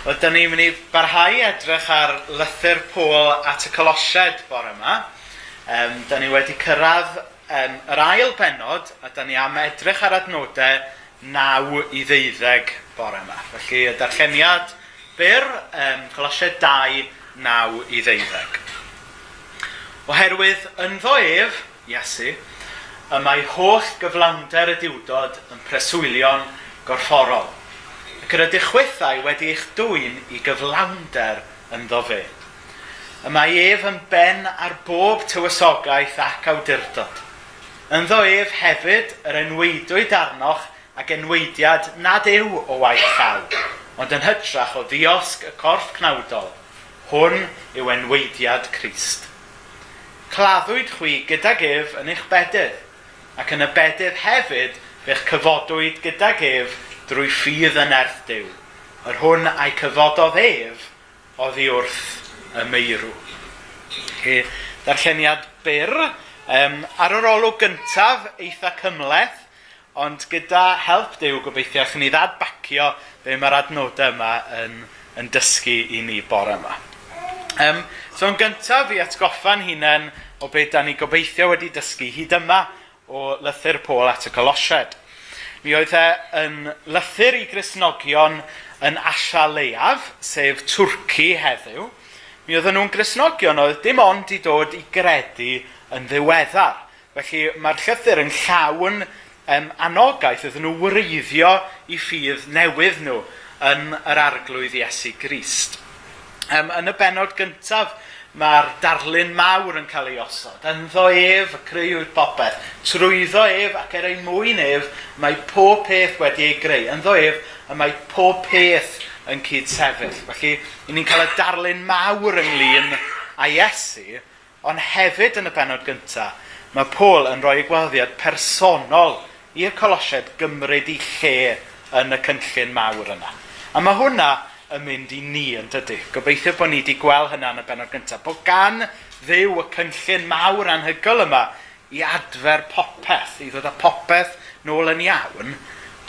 Oedden ni'n mynd i barhau edrych ar lythyr Pôl at y Colosied bore yma. Um, da ni wedi cyrraedd um, yr ail benod a da ni am edrych ar adnodau 9 i ddeuddeg bore yma. Felly y darlleniad byr, um, Colosied 2, 9 i ddeuddeg. Oherwydd ynddo ef, Iesu, y mae holl gyflawnder y diwdod yn preswylion gorfforol Gyda dychwethau wedi eich dwy'n i gyflawnder ynddo fe. Y mae ef yn ben ar bob tywysogaeth ac awdurdod. Ynddo ef hefyd yr enweidwyd arnoch ac enweidiad nad yw o waith llaw, ond yn hytrach o ddiosg y corff cnawdol. Hwn yw enweidiad Crist. Claddwyd chwi gydag ef yn eich bedydd, ac yn y bedydd hefyd fe'ch cyfodwyd gydag ef drwy ffydd yn erth diw. Yr hwn a'i cyfododd ef oddi wrth y meirw. E, darlleniad byr. Um, ar yr olwg gyntaf, eitha cymleth, ond gyda help Dyw gobeithio chi'n ni ddadbacio be mae'r adnodau yma yn, yn dysgu i ni bore yma. Um, so yn gyntaf i atgoffa'n hunain o beth da ni gobeithio wedi dysgu hyd yma o lythyr Pôl at y Colosied. Mi oedd e yn lythyr i grisnogion yn Asia Leiaf, sef Twrci heddiw. Mi oedden nhw'n grisnogion oedd dim ond i dod i gredu yn ddiweddar. Felly mae'r llythyr yn llawn um, anogaeth iddyn nhw wreiddio i ffydd newydd nhw yn yr arglwydd Iesu Grist. Um, yn y benod gyntaf, mae'r darlun mawr yn cael ei osod. Ynddo ef y creuwyd popeth. Trwyddo ef ac er ei mwyn ef, mae pob peth wedi ei greu. Ynddo ef y mae pob peth yn cyd sefyll. Felly, i ni'n cael y darlun mawr ynglyn a Iesu, ond hefyd yn y benod gyntaf, mae Paul yn rhoi gwaddiad personol i'r Colosiaid gymryd i lle yn y cynllun mawr yna. A mae hwnna yn mynd i ni yn dydy. Gobeithio bod ni wedi gweld hynna yn y benod gyntaf. Bod gan ddew y cynllun mawr anhygol yma i adfer popeth, i ddod â popeth nôl yn iawn,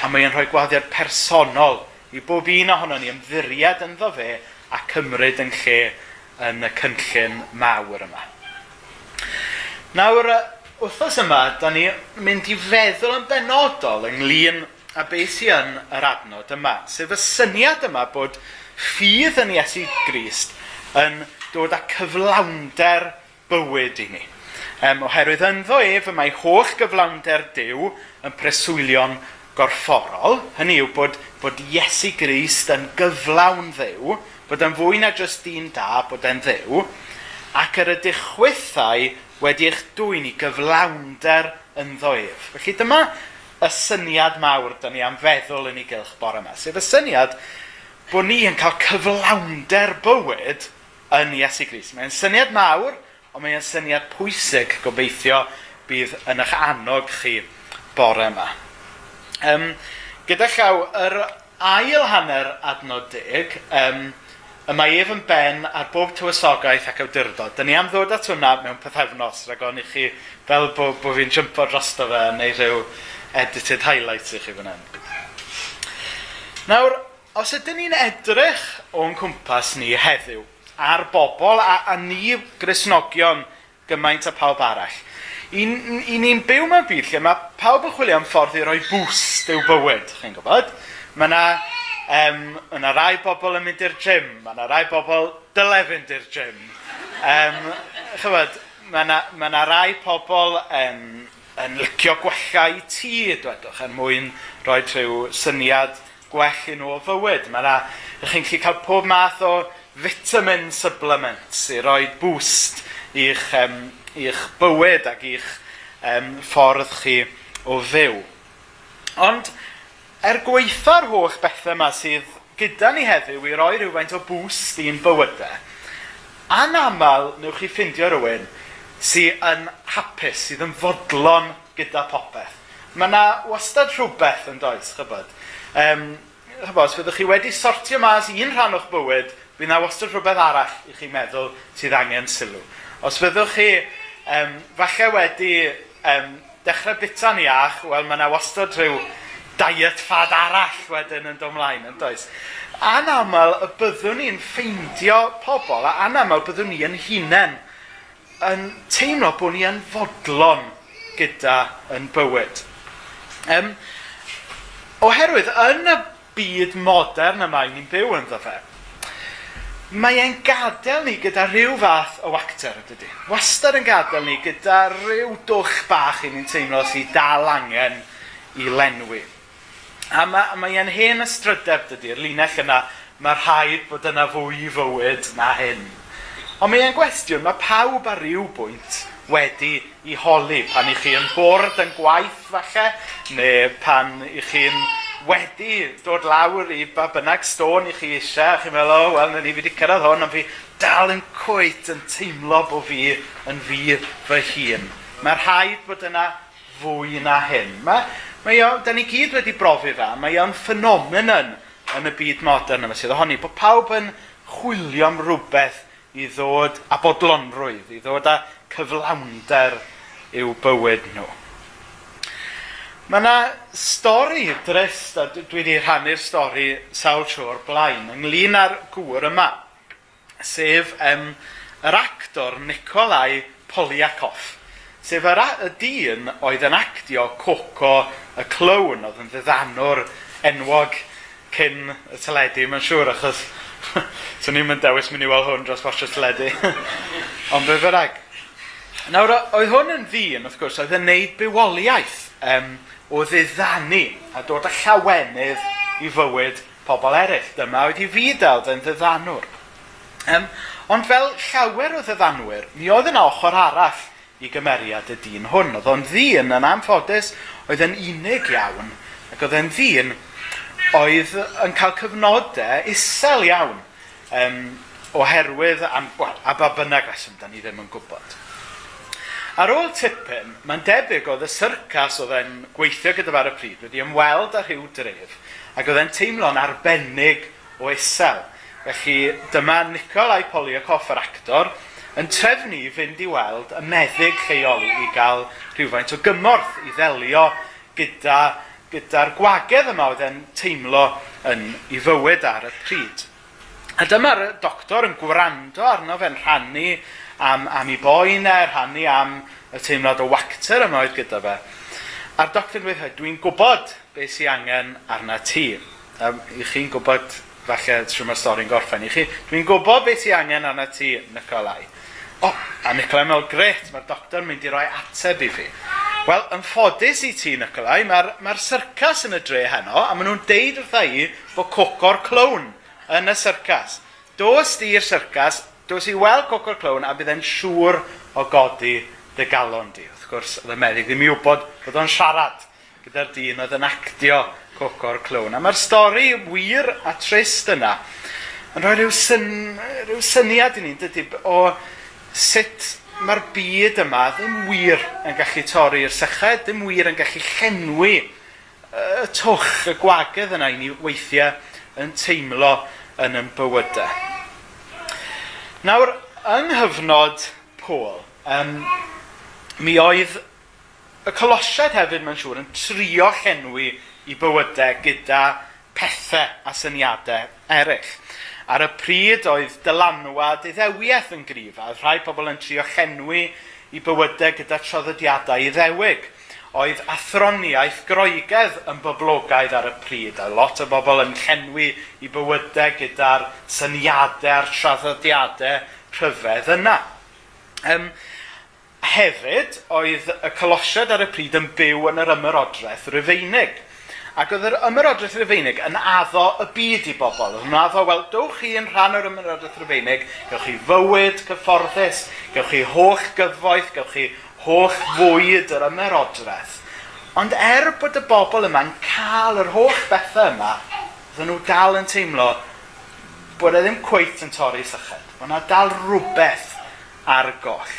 a mae'n rhoi gwaddiad personol i bob un ohono ni ymddiried ynddo fe a cymryd yn lle yn y cynllun mawr yma. Nawr, wrthos yma, da ni mynd i feddwl yn benodol ynglyn a beth sy'n yn yr adnod yma, sef y syniad yma bod ffydd yn Iesu Grist yn dod â cyflawnder bywyd i ni. Um, oherwydd ynddo ef y mae holl gyflawnder Dyw yn preswylion gorfforol, hynny yw bod, bod Iesu Grist yn gyflawn ddew, bod yn fwy na jyst un da, bod yn ddew, ac yr ydychwythau wedi eich dwy'n i gyflawnder ynddo ef. Felly dyma y syniad mawr da ni am feddwl yn ei gylch bore yma. Sef y syniad bod ni yn cael cyflawnder bywyd yn Iesu Gris. Mae'n syniad mawr, ond mae'n syniad pwysig gobeithio bydd yn eich annog chi bore yma. Um, gyda llaw, yr ail hanner adnod deg, um, y mae ef yn ben ar bob tywysogaeth ac awdurdod. Dyna ni am ddod at hwnna mewn pethefnos, rhaid o'n i chi fel bod bo fi'n jympo drosto fe neu rhyw edited highlights i chi fan hyn. Nawr, os ydyn ni'n edrych o'n cwmpas ni heddiw a'r bobl a, a ni grisnogion gymaint a pawb arall, i, i ni'n byw mewn byd lle mae pawb yn chwilio am ffordd i roi bwst i'w bywyd, chi'n gwybod? Mae yna um, yna rai bobl yn mynd i'r gym, mae yna rai bobl dyle fynd i'r gym. Um, chybod, mae yna, mae yna rai pobl um, yn licio i tŷ, dwedwch, er mwyn rhoi rhyw syniad gwell i nhw o fywyd. Mae yna, ych chi'n gallu cael pob math o vitamin supplements i roi boost i'ch, um, i'ch bywyd ac i'ch um, ffordd chi o fyw. Ond, er gweitha'r holl bethau yma sydd gyda ni heddiw i roi rhywfaint o boost i'n bywydau, anaml newch chi ffindio rhywun sydd yn hapus, sydd yn fodlon gyda popeth. Mae yna wastad rhywbeth yn does, chybod. Um, chybod, os fyddwch chi wedi sortio mas un rhan o'ch bywyd, fydd yna wastad rhywbeth arall i chi meddwl sydd angen sylw. Os fyddwch chi um, falle wedi um, dechrau bita'n iach, wel mae yna wastad rhyw diet fad arall wedyn yn domlaen, yn does. Anaml y byddwn ni'n ffeindio pobl, a anaml byddwn ni yn hunain yn teimlo bod ni yn fodlon gyda yn bywyd. Um, oherwydd, yn y byd modern yma ni'n byw yn fe, mae e'n gadael ni gyda rhyw fath o wacter, ydy. Wastad yn gadael ni gyda rhyw dwch bach i ni'n teimlo sy'n dal angen i lenwi. A mae, mae e'n hen ystrydeb, dydy'r linell yna, mae rhaid bod yna fwy i fywyd na hyn. Ond mae e'n gwestiwn, mae pawb ar ryw bwynt wedi i holi pan i chi yn bwrdd yn gwaith falle, neu pan i chi'n wedi dod lawr i ba bynnag stôn i chi eisiau, a chi'n meddwl, o, wel, ni fi wedi cyrraedd hwn, ond fi dal yn cwyt yn teimlo bod fi yn fi fy hun. Mae'r rhaid bod yna fwy na hyn. Mae, mae o, da ni gyd wedi brofi fa, mae o'n ffenomenon yn y byd modern yma sydd ohoni, bod pawb yn chwilio am rhywbeth i ddod a bodlonrwydd, i ddod â cyflawnder i'w bywyd nhw. Mae yna stori drist, a dwi wedi rhannu'r stori sawl tro o'r blaen, ynglyn â'r gŵr yma, sef um, yr actor Nikolai Poliakov, sef yr y dyn oedd yn actio Coco y Clown, oedd yn ddiddanwr enwog cyn y teledu, mae'n siŵr, achos so ni'n mynd dewis mynd i weld hwn dros wasio sledu. Ond be bynnag. Nawr, oedd hwn yn ddyn, wrth gwrs, oedd yn neud bywoliaeth um, o ddiddannu a dod â llawenydd i fywyd pobl eraill. Dyma oedd hi fideld yn ddiddanwr. Um, ond fel llawer o ddiddanwyr, mi oedd yna ochr arall i gymeriad y dyn hwn. Oedd o'n ddyn yn anffodus, oedd yn unig iawn, ac oedd yn ddyn oedd yn cael cyfnodau isel iawn um, oherwydd am, well, a ba bynnag reswm, da ni ddim yn gwybod. Ar ôl tipyn, mae'n debyg oedd y syrcas oedd e'n gweithio gyda fe y pryd wedi ymweld â rhyw dref ac oedd e'n teimlo'n arbennig o isel. Felly dyma Nicolai Poliakoff, yr actor, yn trefnu i fynd i weld y meddyg lleol i gael rhywfaint o gymorth i ddelio gyda gyda'r gwagedd yma oedd e'n teimlo yn ei fywyd ar y pryd. A dyma'r doctor yn gwrando arno fe'n rhannu am, am ei boenau, e, rhannu am y teimlad o wacter yma oedd gyda fe. A'r doctor yn dweud, dwi'n gwybod beth sy'n angen arna ti. Um, I chi'n gwybod, falle, trwy mae'r stori'n gorffen i chi, dwi'n gwybod beth sy'n angen arna ti, Nicolai. O, oh, a Nicolai meddwl, gret, mae'r doctor mynd i roi ateb i fi. Wel, yn ffodus i ti, Nicolai, mae'r mae syrcas yn y dre heno, a maen nhw'n deud wrtha i bod cocor clown yn y syrcas. Dos di i'r syrcas, dos i weld cocor clown, a bydd e'n siŵr o godi dy galon di. Wrth gwrs, oedd y meddyg ddim i wybod bod o'n siarad gyda'r dyn oedd yn actio cocor clown. A mae'r stori wir a trist yna yn rhoi rhyw, syn, rhyw syniad i ni, dydy, o sut mae'r byd yma ddim wir yn gallu torri'r syched, ddim wir yn gallu llenwi y twch, y gwagedd yna i ni weithiau yn teimlo yn ein bywydau. Nawr, yng nghyfnod Pôl, um, mi oedd y colosiad hefyd, mae'n siŵr, yn trio llenwi i bywydau gyda pethau a syniadau eraill. Ar y pryd oedd dylanwad iddewiaeth yn grif, a rhai pobl yn trio chenwi i bywydau gyda traddodiadau iddewig. Oedd athroniaeth groegedd yn boblogaidd ar y pryd, a lot o bobl yn llenwi i bywydau gyda'r syniadau a'r traddodiadau rhyfedd yna. Um, hefyd, oedd y colosiad ar y pryd yn byw yn yr ymyrodraeth rufeinig Ac oedd yr ymyrodraeth Rufeinig yn addo y byd i bobl. Oedd yn addo, wel, dowch chi yn rhan o'r ymyrodraeth Rufeinig, gewch chi fywyd cyfforddus, gewch chi holl gyfoeth, gewch chi holl fwyd yr ymyrodraeth. Ond er bod y bobl yma'n cael yr holl bethau yma, oedden nhw dal yn teimlo bod e ddim cweith yn torri sychyd. Mae yna dal rhywbeth ar goll.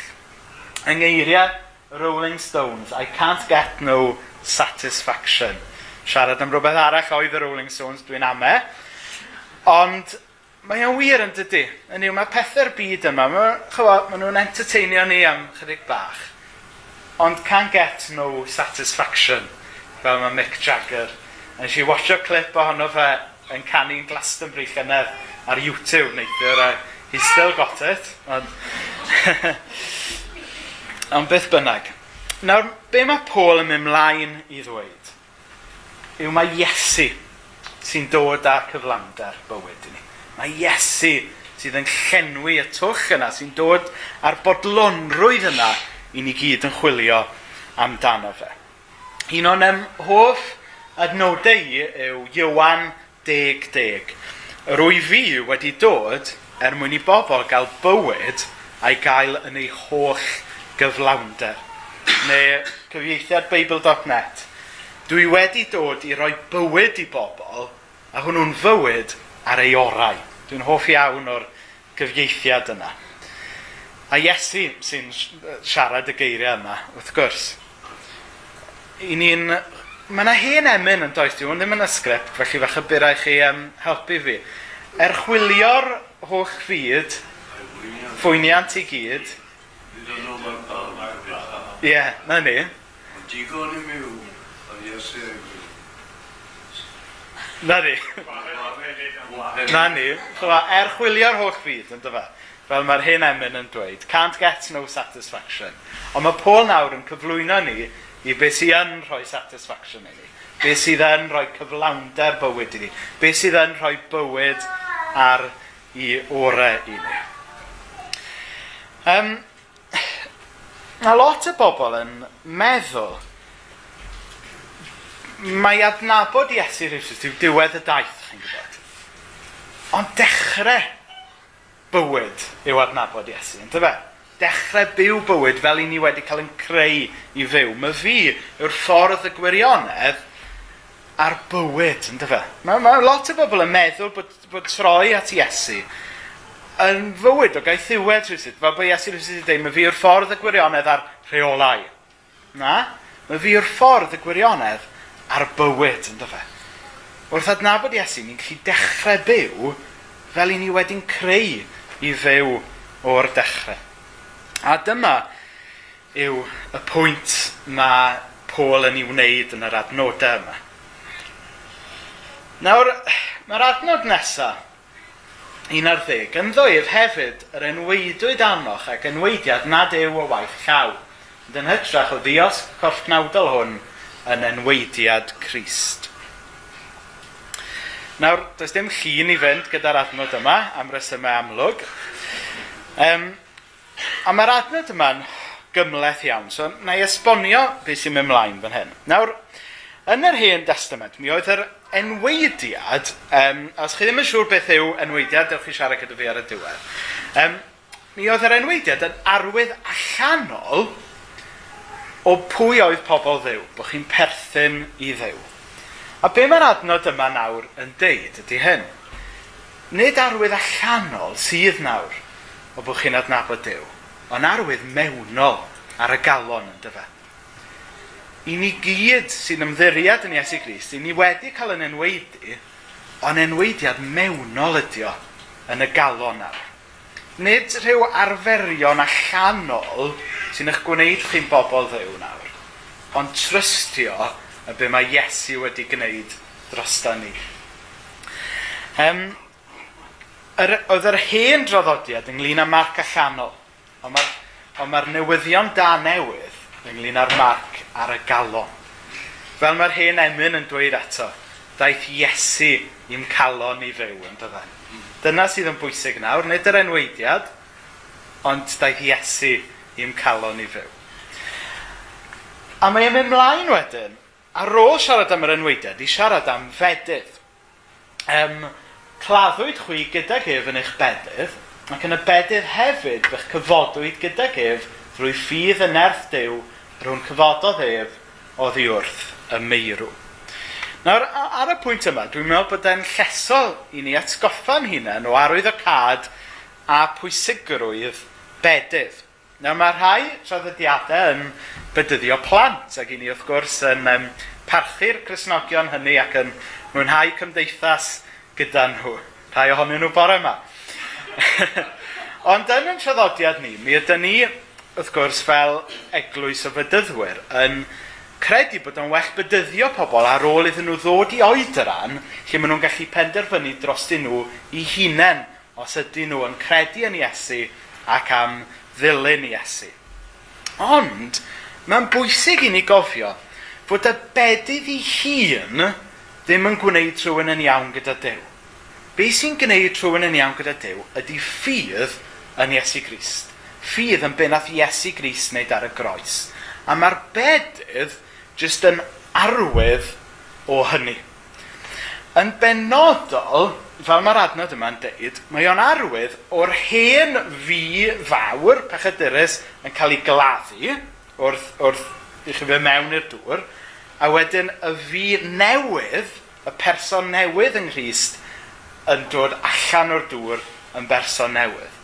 Yng ngeiriau Rolling Stones, I can't get no satisfaction siarad am rhywbeth arall oedd y Rolling Stones, dwi'n ame. Ond mae o'n wir yn dydy. Yn yw, mae pethau'r byd yma, mae, chywa, mae nhw'n entertainio ni am chydig bach. Ond can get no satisfaction, fel mae Mick Jagger. A nes i watcho clip ohono fe yn canu'n Glastonbury llynedd ar YouTube neithiwr, e, a he's still got it. Ond, ond beth bynnag. Nawr, be mae Paul yn mynd mlaen i ddweud? yw mae Iesu sy'n dod â cyflawnder bywyd i ni. Mae Iesu sydd yn llenwi y twch yna, sy'n dod ar bodlonrwydd yna i ni gyd yn chwilio amdano fe. Un o'n ym hoff adnodau i yw Iwan 10, 10. Yr wy fi wedi dod er mwyn i bobl gael bywyd a'i gael yn ei holl gyflawnder. Neu cyfieithiad Bible.net. Dwi wedi dod i roi bywyd i bobl a hwnnw'n fywyd ar ei orau. Dwi'n hoff iawn o'r gyfieithiad yna. A Iesu sy'n siarad y geiriau yma, wrth gwrs. I ni'n... Mae yna hen emyn yn does, dwi'n ddim yn y sgript, felly falle byrau chi um, helpu fi. Erchwilio'r holl fyd, fwyniant i gyd. Ie, yeah, na ni. Digon i miw. Na ni. Na ni. So, er chwilio'r holl fyd, yn dyfa, fel mae'r hyn emyn yn dweud, can't get no satisfaction. Ond mae Paul nawr yn cyflwyno ni i beth sydd yn rhoi satisfaction i ni. Beth sydd yn rhoi cyflawnder bywyd i ni. Beth sydd yn rhoi bywyd ar i orau i ni. Um, mae lot o bobl yn meddwl mae adnabod Iesu rhywsus yw diwedd y daith, chi'n gwybod. Ond dechrau bywyd yw adnabod Iesu, ynddo fe? Dechrau byw bywyd fel i ni wedi cael yn creu i fyw. Mae fi yw'r ffordd y gwirionedd a'r bywyd, ynddo fe? Mae, mae lot o bobl yn meddwl bod, bod troi at Iesu yn fywyd o gael ddiwedd rhywsyd. Fel bod Iesu rhywsyd wedi dweud, mae fi yw'r ffordd y gwirionedd a'r rheolau. Na? Mae fi yw'r ffordd y gwirionedd ar bywyd, ynddo fe? Wrth adnabod Iesu, ni'n gallu dechrau byw fel i ni wedi'n creu i fyw o'r dechrau. A dyma yw y pwynt mae Paul yn ei wneud yn yr adnodau yma. Nawr, mae'r adnod nesaf, 11, yn ddwyf hefyd yr enweidwyd anoch ac enweidiad nad yw o waith llaw, yn hytrach o ddiosg corffnawdol hwn – yn enweidiad Christ. Nawr, does dim llun i fynd gyda'r adnod yma, am resymau amlwg. Um, a mae'r adnod yma'n gymleth iawn, so na i esbonio beth sy'n mynd mlaen fan hyn. Nawr, yn yr hen testament, mi oedd yr enweidiad, um, os chi ddim yn siŵr beth yw enweidiad, dewch chi siarad gyda fi ar y diwedd, um, mi oedd yr enweidiad yn arwydd allanol o pwy oedd pobl ddew, bod chi'n perthyn i ddew. A be mae'r adnod yma nawr yn deud ydy hyn. Nid arwydd allanol sydd nawr o bod chi'n adnabod dew, ond arwydd mewnol ar y galon yn dyfa. I ni gyd sy'n ymddiriad yn Iesu Grist, i ni wedi cael yn enweidi, ond enweidiad mewnol ydy o yn y galon nawr. Nid rhyw arferion allanol sy'n eich gwneud chi'n bobl ddew nawr, ond trystio y be mae Iesu wedi gwneud drosta ni. Um, yr, oedd yr hen droddodiad ynglyn â marc allanol, ond mae'r ma, newyddion da newydd ynglyn â'r marc ar y galon. Fel mae'r hen emyn yn dweud eto, daeth Iesu i'n calon i fyw yn dydden. Mm. Dyna sydd yn bwysig nawr, nid yr enweidiad, ond daeth Iesu i'm calon i fyw. A mae e'n mynd mlaen wedyn, ar ôl siarad am yr enwydedd, i siarad am fedydd. Um, claddwyd chwi gyda gef yn eich bedydd, ac yn y bedydd hefyd bych cyfodwyd gyda gef drwy ffydd yn nerth dew rhwng cyfododd ef o ddiwrth y meirw. Nawr, ar y pwynt yma, dwi'n meddwl bod e'n llesol i ni atgoffa'n hunain o arwydd o cad a pwysigrwydd bedydd. Nawr mae rhai traddodiadau yn bydyddio plant ac i ni wrth gwrs yn um, parchu'r Cresnogion hynny ac yn mwynhau cymdeithas gyda nhw. Rhai ohonyn nhw bore yma. Ond yn yn traddodiad ni, mi ydy ni, wrth gwrs, fel eglwys o fydyddwyr, yn credu bod o'n well bydyddio pobl ar ôl iddyn nhw ddod i oedran lle maen nhw'n gallu penderfynu dros nhw i hunain os ydyn nhw yn credu yn Iesu ac am ddilyn Iesu. Ond, mae'n bwysig i ni gofio fod y bedydd i hun ddim yn gwneud rhywun yn iawn gyda Dyw. Be sy'n gwneud rhywun yn iawn gyda Dyw ydy ffydd yn Iesu Grist. Ffydd yn benath Iesu Grist wneud ar y groes. A mae'r bedydd jyst yn arwydd o hynny. Yn benodol, fel mae'r adnod yma'n deud, mae o'n arwydd o'r hen fi fawr, pechadurus, yn cael ei gladdu wrth, wrth i chi fe mewn i'r dŵr, a wedyn y fi newydd, y person newydd yng Nghyst, yn dod allan o'r dŵr yn berson newydd.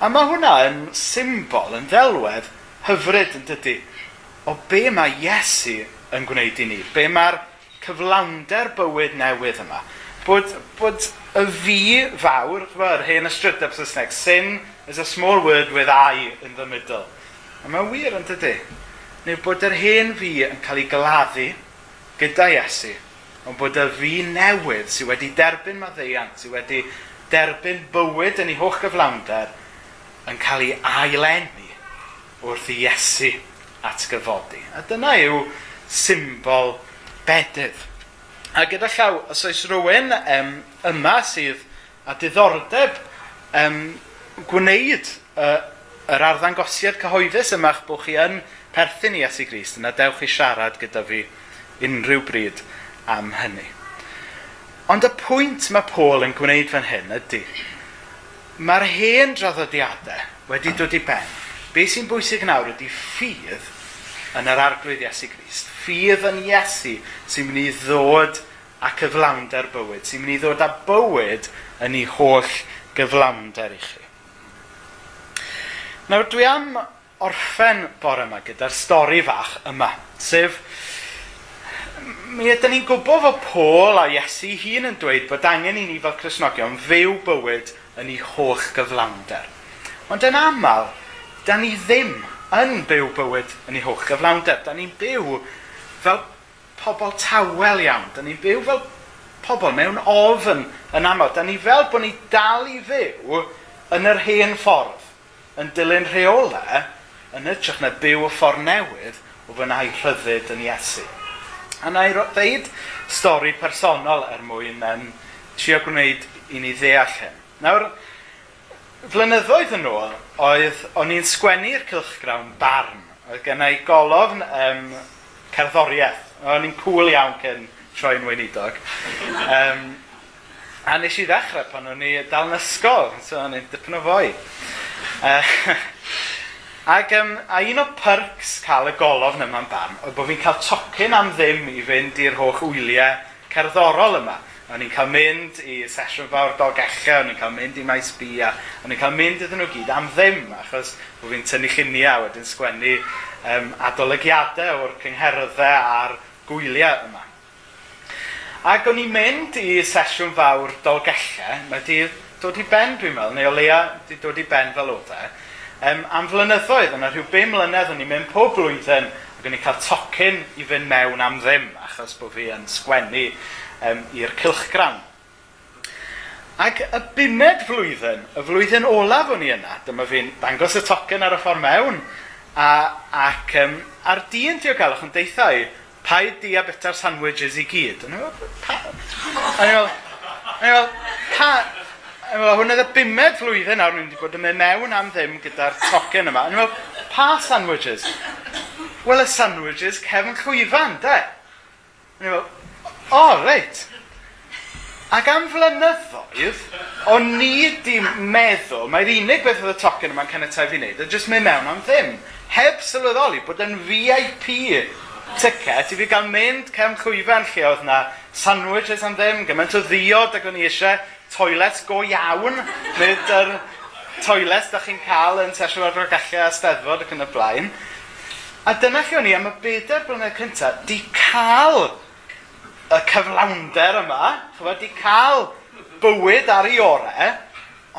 A mae hwnna yn symbol, yn ddelwedd, hyfryd yn dydy, o be mae Iesu yn gwneud i ni, be mae'r cyflawnder bywyd newydd yma bod, bod y fi fawr, yr hen ystrydeb Saesneg, sin is a small word with I in the middle. A mae'n wir yn dydy. Neu bod yr hen fi yn cael ei gladdu gyda Iesu, ond bod y fi newydd sydd wedi derbyn maddeiant, sydd wedi derbyn bywyd yn ei holl gyflawnder, yn cael ei ailenni wrth i Iesu atgyfodi. A dyna yw symbol bedydd. A gyda llaw, os oes rhywun um, yma sydd a diddordeb um, gwneud uh, yr arddangosiad cyhoeddus yma'ch bod chi yn perthyn i Esu Grist, yna dewch i siarad gyda fi unrhyw bryd am hynny. Ond y pwynt mae Paul yn gwneud fan hyn ydy, mae'r hen draddodiadau wedi dod i ben. Be sy'n bwysig nawr ydy ffydd yn yr arglwydd Iesu Grist. Ffydd yn Iesu sy'n mynd i ddod a cyflawnder bywyd, sy'n mynd i ddod â bywyd yn ei holl gyflawnder i chi. Nawr dwi am orffen bore yma gyda'r stori fach yma, sef mi ydym ni'n gwybod fod Paul a Iesu hun yn dweud bod angen i ni fel Cresnogion fyw bywyd yn ei holl gyflawnder. Ond yn aml, da ni ddim yn byw bywyd yn ei hwch gyflawnder. Da ni'n byw fel pobl tawel iawn. Da ni'n byw fel pobl mewn ofn yn aml. Da ni fel bod ni dal i fyw yn yr hen ffordd, yn dilyn rheolau, yn ytrach na byw y ffordd newydd o fynnau rhyddid yn Iesu. A na i ddeud stori personol er mwyn um, trio gwneud i ni ddeall hyn. Nawr, flynyddoedd yn ôl, oedd o'n i'n sgwennu'r cylchgrawn barn. Oedd gen i golofn um, cerddoriaeth. O'n i'n cwl iawn cyn troi'n weinidog. Um, a nes i ddechrau pan o'n i dal yn ysgol, so o'n i'n dipyn o fwy. Uh, ac, um, a un o perks cael y golofn yma'n barn, oedd bod fi'n cael tocyn am ddim i fynd i'r holl wyliau cerddorol yma. O'n i'n cael mynd i sesiwn fawr dolgella, o'n i'n cael mynd i maes bi, a o'n i'n cael mynd iddyn nhw gyd am ddim, achos bod fi'n tynnu lluniau wedyn sgwennu um, adolygiadau o'r cyngherddau a'r gwyliau yma. Ac o'n i'n mynd i sesiwn fawr dolgella, mae di dod i ben dwi'n meddwl, neu o leia di dod i ben fel oedd e. Um, am flynyddoedd, yna rhyw 5 mlynedd o'n i'n mynd pob blwyddyn ac o'n i'n cael tocyn i fynd mewn am ddim, achos bod fi yn sgwennu um, i'r cilchgram. Ac y bumed flwyddyn, y flwyddyn olaf o'n i yna, dyma fi'n dangos y tocyn ar y ffordd mewn, a, ac um, ar dyn diogelwch yn deithau, paid di a bitar sandwiches i gyd. A ni'n meddwl, pa... A ni'n meddwl, pa... A meddwl, hwn oedd y bumed flwyddyn nawr, ni'n wedi bod yn mynd mewn am ddim gyda'r tocyn yma. A ni'n meddwl, pa sandwiches? Wel, y sandwiches Cefn Llwyfan, de? A ni'n meddwl, O, oh, reit. Ac am flynyddoedd, o'n ni di meddwl, mae'r unig beth oedd y tocyn yma'n caniatau fi wneud, a jyst mynd mewn am ddim. Heb sylweddoli bod yn VIP ticket i fi gael mynd cefn chwyfan lle oedd na sandwiches am ddim, gymaint o ddiod ac o'n i eisiau toilet go iawn, nid yr toilet da chi'n cael yn sesiwn o'r drogella a steddfod ac yn y blaen. A dyna chi o'n i am y bedair blynedd cyntaf, di cael y cyflawnder yma, chyfod, di cael bywyd ar ei orau,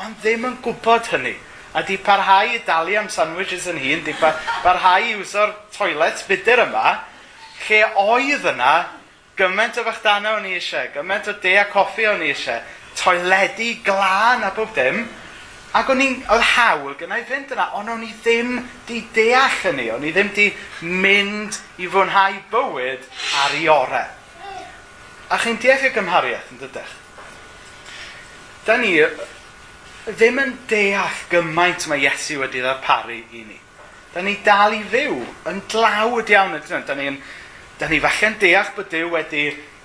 ond ddim yn gwybod hynny. A di parhau i dalu am sandwiches yn hun, di parhau i wso'r toilet budr yma, lle oedd yna gymaint o fachdana o'n i eisiau, gymaint o de a coffi o'n i eisiau, toiledu glân a bob dim, ac o'n i'n, oedd hawl gyda i fynd yna, ond o'n i ddim di deall hynny, o'n i ddim di mynd i fwynhau bywyd ar ei orau. A chi'n deall y gymhariaeth yn dydych? Da ni ddim yn deall gymaint mae Iesu wedi ddarparu i ni. Da ni dal i fyw yn dlawd iawn. Da ni, da ni falle'n deall bod Dyw wedi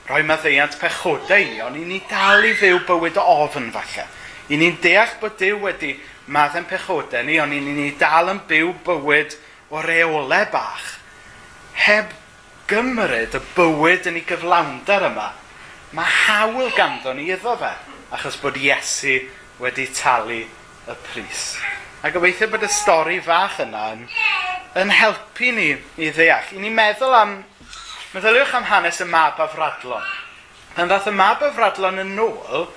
rhoi maddeiant pechodau i ni, ond i ni dal i fyw bywyd o ofn falle. I ni'n deall bod Dyw wedi maddau'n pechodau ni, ond i ni dal yn byw bywyd o reolau bach, heb gymryd y bywyd yn ei gyflawnder yma, mae hawl ganddo ni iddo fe, achos bod Iesu wedi talu y pris. A gobeithio bod y stori fach yna yn, yn helpu ni i ddeall. I ni meddwl am, meddyliwch am hanes y mab a fradlon. Pan ddath y mab a fradlon yn ôl,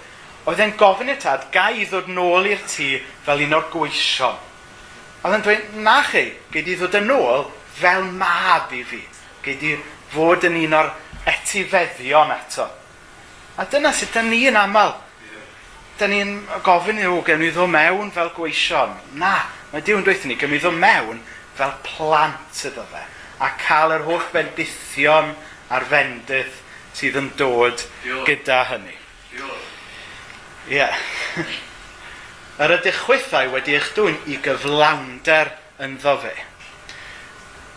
oedd e'n gofyn i tad gai i ddod nôl i'r tŷ fel un o'r gweision. Oedd e'n dweud, na chi, gei di ddod yn ôl fel mab i fi. Gei di fod yn un o'r etifeddion eto. A dyna sut da ni yn aml. Da ni'n gofyn i'w gen i ddod mewn fel gweision. Na, mae diw'n dweud ni, gen i ddod mewn fel plant iddo fe. A cael yr holl bendithion a'r fendydd sydd yn dod gyda hynny. Ie. Yeah. yr ydych chwythau wedi eich dwy'n i gyflawnder ynddo fe.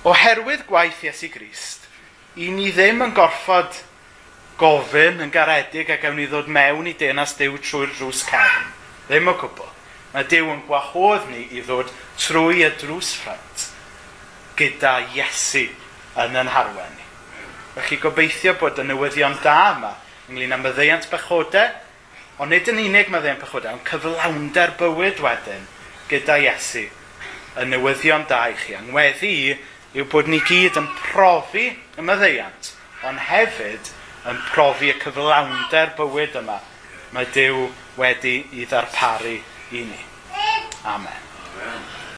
Oherwydd gwaith Iesu Grist, i ni ddim yn gorfod gofyn yn garedig a gawn ni ddod mewn i denas Dyw trwy'r drws cefn. Ddim o gwbl. Mae Dyw yn gwahodd ni i ddod trwy y drws ffrant gyda Iesu yn yn harwen ni. Felly gobeithio bod y newyddion da yma ynglyn â myddeiant bychodau, ond nid yn unig myddeiant bychodau, ond cyflawnder bywyd wedyn gyda Iesu y newyddion da i chi, angweddi yw bod ni gyd yn profi y myddeiant, ond hefyd yn profi y cyflawnder bywyd yma. Mae Dyw wedi i ddarparu i ni. Amen. Amen.